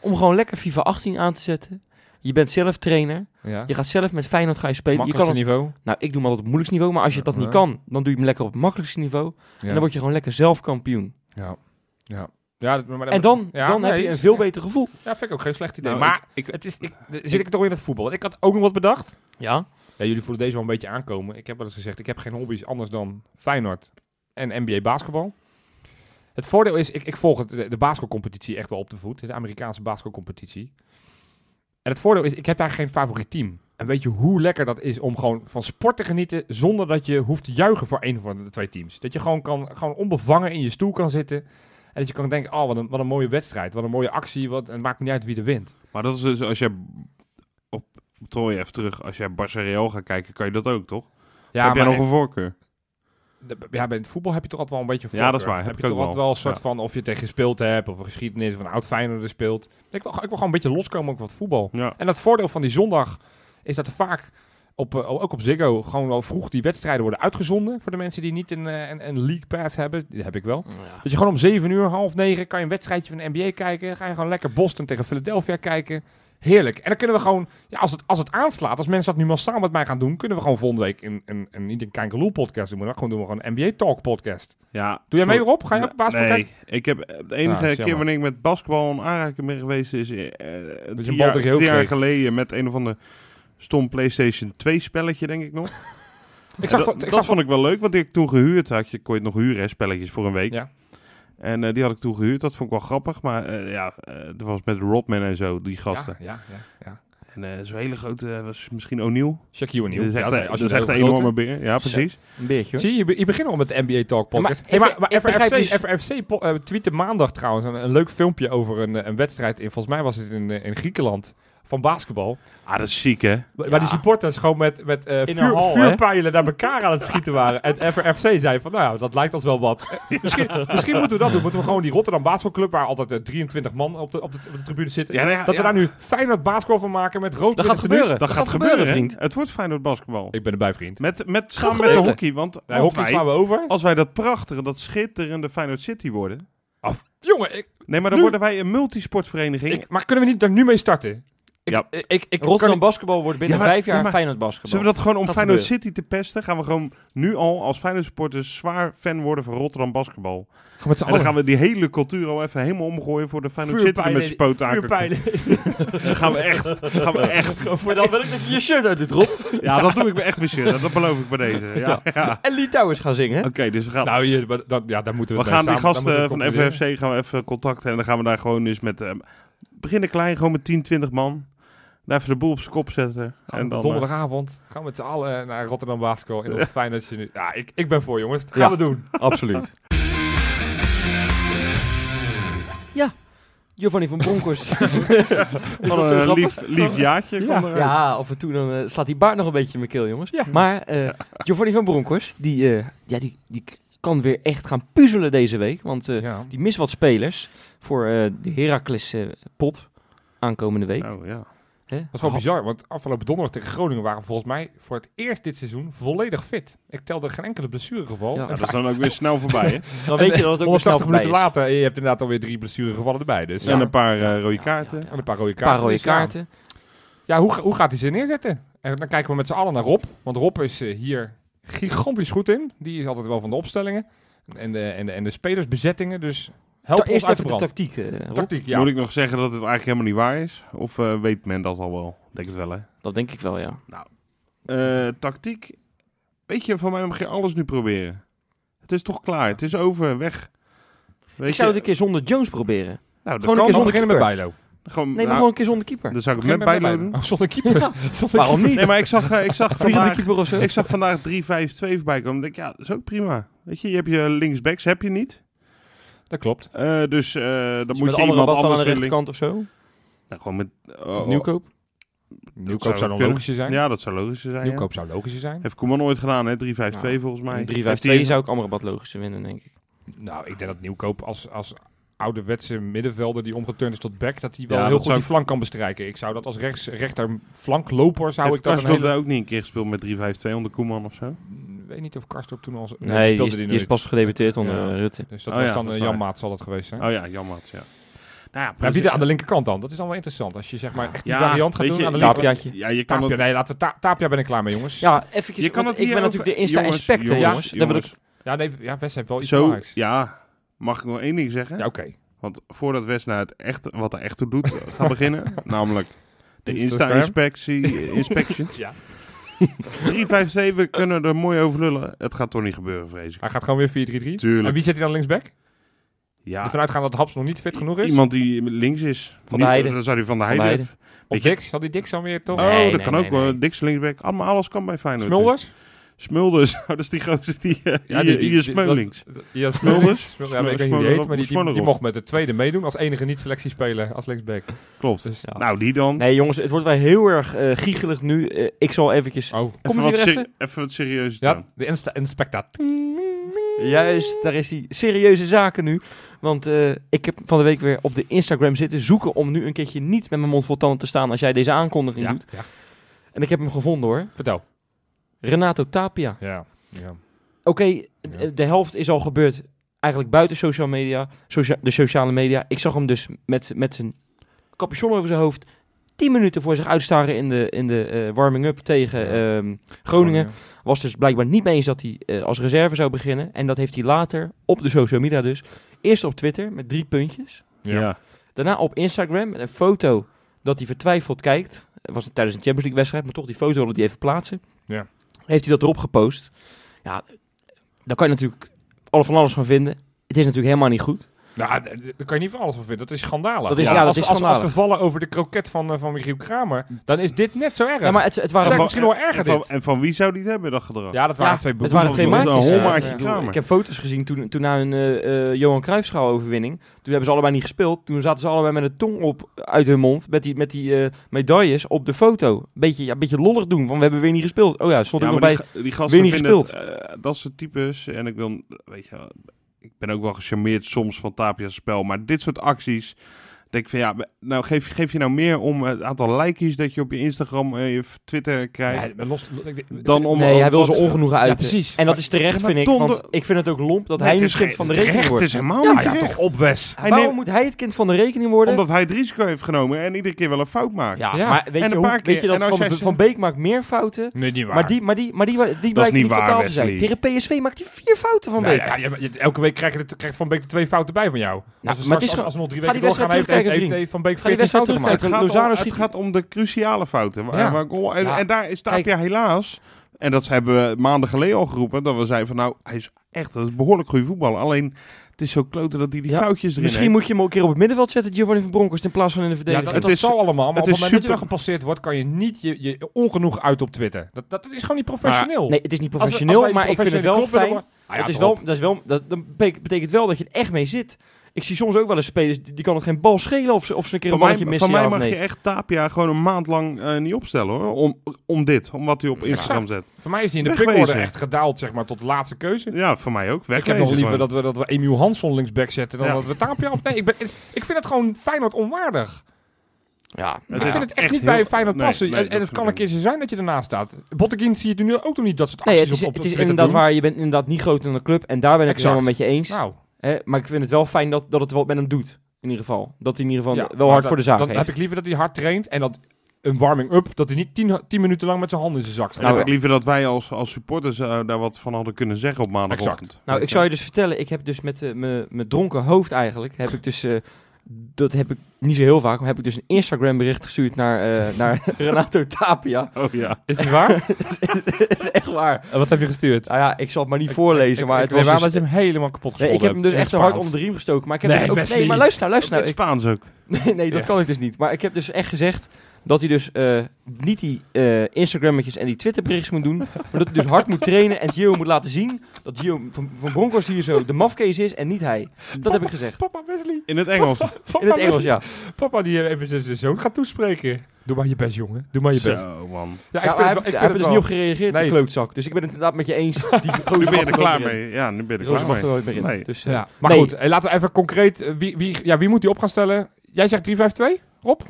om gewoon lekker FIFA 18 aan te zetten? Je bent zelf trainer. Ja. Je gaat zelf met Feyenoord gaan je spelen. Je Makkelijkste kan het- niveau. nou, ik doe maar op het moeilijkste niveau. Maar als je dat niet kan, dan doe je hem lekker op het makkelijkste niveau. En dan word je gewoon lekker zelf kampioen. Ja. Ja. Ja, dat- maar, En dan, ja, dan heb je een veel beter gevoel. Ja, vind ik ook geen slecht idee. Nou, maar ik, ik, het is, ik, zit ik toch in het voetbal. Ik had ook nog wat bedacht. Ja. Ja, jullie voelen deze wel een beetje aankomen. Ik heb wel eens gezegd, ik heb geen hobby's anders dan Feyenoord en NBA basketbal. Het voordeel is, ik, ik volg de, de basketbalcompetitie echt wel op de voet. De Amerikaanse basketbalcompetitie. En het voordeel is, ik heb daar geen favoriet team. En weet je hoe lekker dat is om gewoon van sport te genieten zonder dat je hoeft te juichen voor een van de twee teams. Dat je gewoon, kan, gewoon onbevangen in je stoel kan zitten. En dat je kan denken, oh wat een, wat een mooie wedstrijd, wat een mooie actie. Wat, en het maakt niet uit wie er wint. maar dat is dus als je... Op Troy even terug. Als jij Barça Real gaat kijken, kan je dat ook, toch? Ja, heb jij nog een voorkeur? De- Ja, bij het voetbal heb je toch altijd wel een beetje Ja, dat is voorkeur. waar. Heb Heb ik je ook toch altijd wel wel. een soort Ja. van of je tegen gespeeld hebt of een geschiedenis of een oud Feyenoord speelt. Ik wil, ik wil gewoon een beetje loskomen ook wat voetbal. Ja. En het voordeel van die zondag is dat er vaak op, eh, ook op Ziggo gewoon wel vroeg die wedstrijden worden uitgezonden voor de mensen die niet een, eh, een, een league pass hebben. Die heb ik wel. Dat je gewoon om 7 uur, half 9 kan je een wedstrijdje van de NBA kijken. Dan ga je gewoon lekker Boston tegen Philadelphia kijken. Heerlijk. En dan kunnen we gewoon, ja, als, het, als het aanslaat, als mensen dat nu massaal met mij gaan doen, kunnen we gewoon volgende week een, een, een niet een Kankerloel podcast doen, maar dan gewoon doen we gewoon een NBA Talk podcast. ja Doe jij mee erop? Ga je ook basketbal Nee, ik heb de enige Ah, keer wanneer ik met basketbal in aanraking ben geweest is eh, een drie, jaar, drie jaar geleden met een of ander stom PlayStation 2 spelletje, denk ik nog. Ik zag, dat van- ik dat zag vond ik wel leuk, want ik toen gehuurd. Had je, kon je het nog huren, hè, spelletjes voor een week. Ja. En eh, die had ik toen gehuurd. Dat vond ik wel grappig. Maar eh, ja, eh dat was met Rodman en zo, die gasten. Ja, ja, ja. ja. En eh, zo'n hele grote eh, was misschien O'Neill. Shaquille O'Neal. Dat is echt, Ja, als dat je is echt een enorme beer. Ja, precies. Een beetje hoor. Zie je, je, be- je begint al met de NBA Talk Ja, maar podcast. Hey, maar, maar po- eh, tweette maandag trouwens een, een leuk filmpje over een, eh, een wedstrijd. In, volgens mij was het in, eh, in Griekenland. Van basketbal. Ah, dat is ziek, hè? Waar die supporters gewoon met, met eh, vuur, hal, vuurpijlen naar elkaar aan het schieten waren. En FRFC zei van, nou ja, dat lijkt ons wel wat. Eh, misschien, misschien moeten we dat doen. Moeten we gewoon die Rotterdam Basketbalclub, waar altijd eh, 23 man op de, op de, op de tribune zitten. Ja, nou ja, dat we daar nu Feyenoord basketbal van maken met rood Dat gaat gebeuren. Dat, gaat, gebeuren, vriend. Het wordt Feyenoord basketbal. Ik ben erbij, vriend. Met, met, samen met de hockey, want, Nee, hockey wij, slaan we over. als wij dat prachtige, dat schitterende Feyenoord City worden... Af. Jongen, ik, Nee, maar dan Nu- worden wij een multisportvereniging. ik, maar kunnen we niet daar nu mee starten? Ik, Ja. ik, ik, ik Rotterdam basketbal wordt binnen Ja, maar- vijf jaar ja, maar- Feyenoord basketbal. Zullen we dat gewoon om Gaat Feyenoord gebeuren. City te pesten? Gaan we gewoon nu al als Feyenoord supporters zwaar fan worden van Rotterdam basketbal. En dan allen. gaan we die hele cultuur al even helemaal omgooien voor de Feyenoord City die met zijn. Dan gaan we echt, dan gaan we echt. Voor dan wil ik dat je je shirt uit doet, Rob. Ja, dat doe ik me echt bezierig. Dat beloof ik bij deze. Ja, ja. En Lee Towers gaan zingen. hè? Oké, dus we gaan, Nou, hier, dat, ja, daar moeten we we gaan die gasten van. FFC gaan we even contacten. En dan gaan we daar gewoon eens met... eh, beginnen klein, gewoon met 10, 20 man. Daar even de boel op zijn kop zetten. Gaan En dan, eh, donderdagavond gaan we met z'n allen naar Rotterdam Basketbal. En dat fijn dat je nu... Ja, ik, ik ben voor jongens. Dat gaan Ja. we doen. Absoluut. ja, Giovanni van Bronckhorst. Is Wat een lief, lief jaartje. Ja, ja, af en toe dan eh, slaat die baard nog een beetje in mijn keel, jongens. Ja. Maar eh Giovanni van Bronckhorst, die, eh, ja, die, die kan weer echt gaan puzzelen deze week. Want eh, Ja. die mist wat spelers voor eh, de Heracles eh, pot aankomende week. Oh, ja. Dat is wel bizar, want afgelopen donderdag tegen Groningen waren volgens mij voor het eerst dit seizoen volledig fit. Ik telde geen enkele blessuregeval. Ja, En dat is dan ook weer snel voorbij, hè? Dan weet je dat het ook weer snel 180 voorbij minuten is. later, je hebt inderdaad alweer drie blessuregevallen erbij. Dus En een paar eh, rode kaarten. En een paar rode Een kaarten. paar rode Dus ja. kaarten. Ja, hoe, hoe gaat hij ze neerzetten? En dan kijken we met z'n allen naar Rob. Want Rob is eh, hier gigantisch goed in. Die is altijd wel van de opstellingen. En de, en de, en de spelersbezettingen. Dus help ons Eerst uit even de tactiek, eh, Rob. Tactiek, ja. Moet ik nog zeggen dat het eigenlijk helemaal niet waar is? Of eh, weet men dat al wel? Ik Denk het wel, hè? Dat denk ik wel, ja. Eh, tactiek. Weet je, van mij mag je alles nu proberen. Het is toch klaar. Het is over, weg. Weet Ik zou het een keer zonder Jones proberen. Nou, dat gewoon een kan keer zonder beginnen met keeper. Bijlo. Gewoon, Nee, maar nou, gewoon een keer zonder keeper. Dan zou ik Begin met Bijlo doen. Oh, zonder keeper. Zonder Waarom keeper. niet? Nee, maar ik zag, ik zag vandaag, ik zag vandaag 3-5-2 voorbij komen. Ik denk, ja, dat is ook prima. Weet je, je hebt je linksbacks, heb je niet. Dat klopt. Eh, dus eh dan Dus moet je iemand dan aan anders de rechterkant of zo? Nou, gewoon met... oh, Of nieuwkoop? Nieuwkoop zou zou dan logischer zijn. Ja, dat zou logischer zijn. ja. Nieuwkoop zou logischer zijn. Heeft Koeman ooit gedaan, hè? 3-5-2 Nou, volgens mij. Een 3-5-2 Heeft hij- zou ik Amrabat logischer winnen, denk ik. Nou, ik denk dat Nieuwkoop als, als ouderwetse middenvelder die omgeturnd is tot back, dat hij wel Ja, heel goed zou die flank kan bestrijken. Ik zou dat als rechts, rechter flankloper zou Heeft ik dat een hele... daar ook niet een keer gespeeld met 3-5-2 onder Koeman of zo? Ik weet niet of Karstorp toen al... Nee, die, speelde is, die nooit. is pas gedebuteerd onder Ja. eh, Rutte. Dus dat Oh was ja, dan dat eh, Jan. Maat zal dat geweest zijn. Oh ja, jammer. Ja. Nou ja, wie er aan de linkerkant dan? Dat is dan wel interessant. Als je zeg maar echt die Ja, variant gaat doen je, aan de linkerkant. Tapiaatje. Ja, je kan Tapia, het... nee, laten we ta Tapia ben ik klaar mee, jongens. Ja, eventjes. Je kan het ik hier ben over- natuurlijk de jongens, Insta-inspector, jongens, jongens. Ik, jongens. Ja, nee, ja, Wes heeft wel iets Zo, belangrijks. ja. Mag ik nog één ding zeggen? Ja, oké. Want voordat Wes naar het echt, wat er echt toe doet, gaat beginnen, namelijk de. Insta-inspectie, inspections. Ja. 357, we kunnen er mooi over lullen. Het gaat toch niet gebeuren, vrees ik. Hij gaat gewoon weer 4-3-3. Tuurlijk. En wie zet hij dan linksback? Ja, Ervan uitgaan dat Haps nog niet fit genoeg is? iemand die links is. Van de Niet- Heide. Dan zou hij van de Van de Heide. Heide. Of Dix? Zal die Dix dan weer toch? Oh, Nee, dat nee, kan nee, ook. Dix linksback. Allemaal, alles kan bij Feyenoord. Smulders? Smulders. Oh, dat is die gozer die... eh, Ja, hier, hier Smeulings. dat- Ja, Smulders? Smulders. Smul- Ja, maar ik weet niet hoe die heet, maar die, die, die mocht met de tweede meedoen als enige niet-selectiespeler als linksback. Klopt. Dus, Ja. Nou, die dan. Nee, jongens, het wordt wel heel erg eh giegelig nu. Eh, ik zal eventjes... Oh. Kom even, eens wat even. even wat serieus Ja, de insta inspectaat. Juist, daar is die serieuze zaken nu. Want eh, ik heb van de week weer op de Instagram zitten zoeken om nu een keertje niet met mijn mond vol tanden te staan als jij deze aankondiging Ja, doet. ja, En ik heb hem gevonden hoor. vertel. Renato Tapia. Ja, ja. Oké, Ja. d- de helft is al gebeurd eigenlijk buiten social media, socia- de sociale media. Ik zag hem dus met, met zijn capuchon over zijn hoofd 10 minuten voor zich uitstaren in de, in de eh, warming-up tegen Ja. ehm, Groningen. Was dus blijkbaar niet mee eens dat hij eh, als reserve zou beginnen. En dat heeft hij later op de social media dus. Eerst op Twitter met drie puntjes. Ja. Ja. Daarna op Instagram met een foto dat hij vertwijfeld kijkt. Het was tijdens een Champions League wedstrijd, maar toch die foto wilde hij even plaatsen. Ja. Heeft hij dat erop gepost. Ja, daar kan je natuurlijk alle van alles van vinden. Het is natuurlijk helemaal niet goed. Nou, daar kan je niet van alles van vinden. Dat is schandalig. Dat is- ja, als, dat als, is als, als we vallen over de kroket van, eh, van Michiel Kramer, dan is dit net zo erg. Ja, maar het, het waren wel- misschien nog erger en, van, dit. en van wie zou die het hebben, dat gedrag? Ja, dat waren Ja, twee het waren twee maatjes. een Kramer. Ik heb foto's gezien toen, toen na hun eh, eh, Johan Cruijffschaal overwinning. Toen hebben ze allebei niet gespeeld. Toen zaten ze allebei met een tong op uit hun mond. Met die, met die eh, medailles op de foto. Beetje, ja, beetje lollig doen. Van we hebben weer niet gespeeld. Oh ja, stond Ja, ik nog bij. die, ga- die gasten weer niet gespeeld. het, dat soort types. En ik wil, weet je, wel, ik ben ook wel gecharmeerd soms van Tapia's spel. Maar dit soort acties, denk ik van ja, nou geef, geef je nou meer om het aantal likejes dat je op je Instagram en je Twitter krijgt. Ja, maar los, dan om nee, hij wil zijn ongenoegen uiten. precies. En dat is terecht, maar vind ik. Want ik vind het ook lomp dat Nee, hij het nu kind van de rekening wordt. Het is helemaal Ja, niet terecht. toch op, Wes. Hij Waarom neemt- moet hij het kind van de rekening worden? Omdat hij het risico heeft genomen en iedere keer wel een fout maakt. Ja, Ja. maar weet En je, een hoe, paar weet je keer. dat van, van Beek maakt meer fouten? Nee, niet waar. Maar die, maar die, maar die, die blijkt niet waar, fataal te zijn. Tegen PSV maakt hij vier fouten van Nee, Beek. elke week krijg je het, krijgt Van Beek er twee fouten bij van jou. als, we maar straks, het is als, we nog drie weken doorgaan, heeft, wedstrijd heeft, heeft, terugkijken, heeft Van Beek Ga die 14 wedstrijd fouten Het gemaakt. terugkijken. gaat, Lozano om, het schiet- gaat om de cruciale fouten. Ja. goal- en, Ja. en daar is Tapia Kijk. helaas, en dat hebben we maanden geleden al geroepen, dat we zeiden van nou, hij is echt dat is behoorlijk goede voetballer. Alleen, het is zo kloten dat hij die Ja, foutjes erin Misschien heeft. moet je hem ook een keer op het middenveld zetten, Giovanni van Bronckhorst, in plaats van in de Ja, verdediging. dat, Het dat is- zal allemaal, maar het op het moment dat je dan gepasseerd wordt, kan je niet je, je ongenoeg uit op Twitter. Dat, dat is gewoon niet professioneel. nee, het is niet Als we- professioneel, als maar ik vind het wel fijn. Ah ja, het is wel, dat is wel, dat, dat betek- betekent wel dat je er echt mee zit. Ik zie soms ook wel eens spelers, die, die kan het geen bal schelen of ze, of ze een keer Van een mij, missen. van mij mag nee. je echt Tapia gewoon een maand lang eh, niet opstellen hoor. Om, om dit, om wat hij op Instagram zet. Voor mij is hij in de pickorde echt gedaald zeg maar, tot de laatste keuze. Ja, voor mij ook. Ik heb nog liever gewoon. dat we, dat we Emiel Hansson linksback zetten dan Ja. dat we Tapia op... Nee, ik, ben, ik vind het gewoon Feyenoord onwaardig. Ja, ik is vind het echt, echt niet heel- bij Feyenoord nee, passen. nee, en dat en het kan een keer zo zijn dat je ernaast staat. Botteguin zie je nu ook nog niet dat soort Nee, acties het is, op, op, het is Twitter inderdaad doen. waar. Je bent inderdaad niet groter dan de club. En daar ben ik het Exact. helemaal met je eens. Nou, Hè, maar ik vind het wel fijn dat, dat het wat met hem doet. In ieder geval. Dat hij in ieder geval ja, wel hard dat- voor de zaak Dan heeft. heb ik liever dat hij hard traint en dat een warming-up, dat hij niet tien, tien minuten lang met zijn handen in zijn zak staat. Dan heb Nou, ik liever dat wij als, als supporters eh, daar wat van hadden kunnen zeggen op maandagochtend. Nou, ik zou je dus vertellen, ik heb dus met eh, mijn mijn dronken hoofd eigenlijk, heb ik dus, eh, dat heb ik niet zo heel vaak, maar heb ik dus een Instagram bericht gestuurd naar, eh, naar Renato Tapia. Oh ja. Is het waar? dat is echt waar. En wat heb je gestuurd? Nou ja, ik zal het maar niet voorlezen, Ik- maar ik het was dus- dat je hem helemaal kapot Nee, gescholden ik heb hem dus echt zo hard onder de riem gestoken. Maar ik heb Nee, dus ook, nee, maar luister nou, luister In nou. het Spaans ook. Nee, nee, dat Ja. kan ik dus niet. Maar ik heb dus echt gezegd dat hij dus eh, niet die eh Instagrammetjes en die Twitterberichtjes moet doen. Maar dat hij dus hard moet trainen en Gio moet laten zien dat Gio van, van Bronckhorst hier zo de mafkees is en niet hij. Dat heb ik gezegd. Papa Wesley. In het Engels. Papa In het Engels, Wesley. ja. Papa die even zijn- zoon gaat toespreken. Doe maar je best, jongen. Doe maar je best. Zo, man. Ja, ik hij vind het wel- ik heeft- hij vind heeft het er dus wel- niet op gereageerd, Nee. de klootzak. Dus ik ben het inderdaad met je eens. Die Nu ben je er klaar mee. Ja, nu ben je er klaar mag er mee. nooit meer in. Nee. Dus, eh, Ja, maar nee. goed, laten we even concreet. Wie, wie, ja, wie moet die op gaan stellen? Jij zegt 3-5-2, Rob?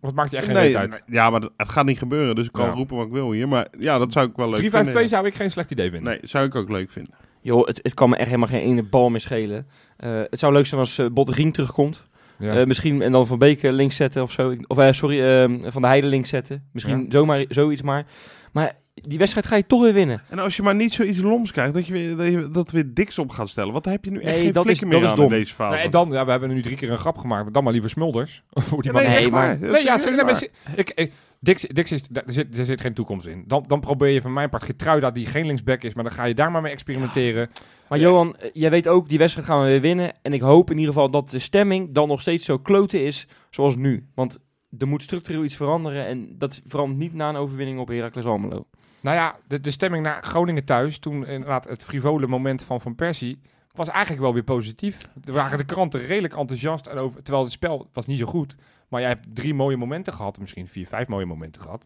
Of het maakt je echt geen Nee, uit? ja, maar het gaat niet gebeuren, dus ik kan Ja. roepen wat ik wil hier. Maar ja, dat zou ik wel leuk 3-5-2 vinden. zou ik geen slecht idee vinden. Nee, zou ik ook leuk vinden. Joh, het, het kan me echt helemaal geen ene bal meer schelen. Eh, het zou leuk zijn als uh, Botterien terugkomt. Ja. Eh, misschien en dan Van Beek eh, links zetten of zo. Of sorry, eh, Van de Heide links zetten. Misschien Ja. zomaar, zoiets maar. Maar die wedstrijd ga je toch weer winnen. En als je maar niet zoiets loms krijgt, dat je weer, dat, je, dat weer diks op gaat stellen. Dan heb je nu echt Nee, geen dat is- flikker dat meer is aan dom. in deze fase. Nee, en dan, ja, we hebben nu drie keer een grap gemaakt, maar dan maar liever Smulders. Voor die Ja, nee, man. Nee, maar- Nee, is ja, maar ik, ik, Dix, Dix is, daar, zit, daar zit geen toekomst in. Dan, dan probeer je van mijn part Getruida, die geen linksback is, maar dan ga je daar maar mee experimenteren. Maar Johan, jij weet ook, die wedstrijd gaan we weer winnen. En ik hoop in ieder geval dat de stemming dan nog steeds zo kloten is zoals nu. Want er moet structureel iets veranderen. En dat verandert niet na een overwinning op Heracles Almelo. Nou ja, de, de stemming naar Groningen thuis, toen inderdaad het frivole moment van Van Persie, was eigenlijk wel weer positief. Er waren de kranten redelijk enthousiast, en over, terwijl het spel was niet zo goed. Maar jij hebt drie mooie momenten gehad, misschien vier, vijf mooie momenten gehad.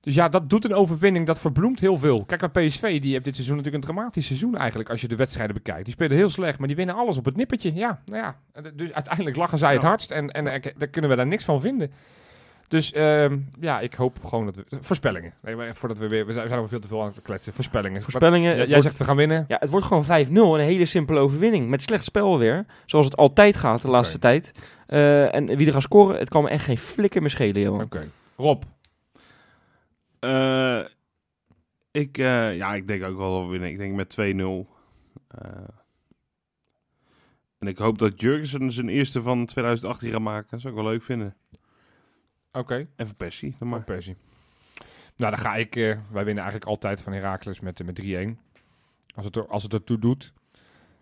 Dus ja, dat doet een overwinning, dat verbloemt heel veel. Kijk bij PSV, die heeft dit seizoen natuurlijk een dramatisch seizoen eigenlijk, als je de wedstrijden bekijkt. Die spelen heel slecht, maar die winnen alles op het nippertje. Ja, nou ja, dus uiteindelijk lachen zij het hardst en, en, en daar kunnen we daar niks van vinden. Dus ehm, ja, ik hoop gewoon dat we... Voorspellingen. Nee, maar voordat we weer... We zijn, al veel te veel aan het kletsen. Voorspellingen. Voorspellingen. Jij, het jij wordt- zegt we gaan winnen. Ja, het wordt gewoon 5-0. Een hele simpele overwinning. Met slecht spel weer. Zoals het altijd gaat de laatste tijd. Eh, en wie er gaat scoren, het kan me echt geen flikker meer schelen, Johan. Oké. Rob. Eh, ik, eh, ja, ik denk ook wel dat we winnen. Ik denk met 2-0. Eh, en ik hoop dat Jurgensen zijn eerste van 2018 gaat maken. Dat zou ik wel leuk vinden. Oké. En van Persie, dan maar. Maar Persie. Nou, dan ga ik... eh, wij winnen eigenlijk altijd van Heracles met, met 3-1. Als het, er, als het ertoe doet.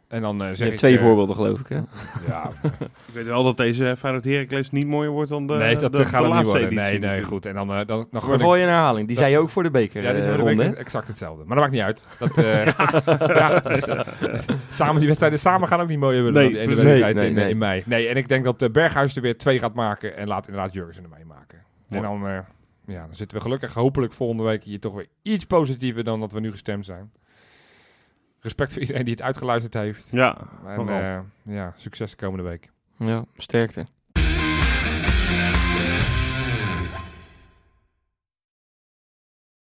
En dan eh, Je zeg hebt ik... twee eh, voorbeelden, geloof ik. Hè? Ja, Ik weet wel dat deze Feyenoord Heracles niet mooier wordt dan de, nee, dat de, eh, gaat de niet laatste worden. editie. Nee, nee, goed. En dan, eh, val je in herhaling. Die Dat- zei je ook voor de beker Ja, dit is eh, hè? exact hetzelfde. Maar dat maakt niet uit. Dat, eh, ja, samen, die wedstrijden samen gaan ook niet mooier worden Nee, dan die ene precies. wedstrijd Nee, in, nee, in mei. Nee, en ik denk dat eh, Berghuis er weer twee gaat maken en laat inderdaad Jurgensen er mee maken. En dan, eh, ja, dan zitten we gelukkig hopelijk volgende week hier toch weer iets positiever dan dat we nu gestemd zijn. Respect voor iedereen die het uitgeluisterd heeft. Ja, En eh, ja, succes de komende week. Ja, sterkte.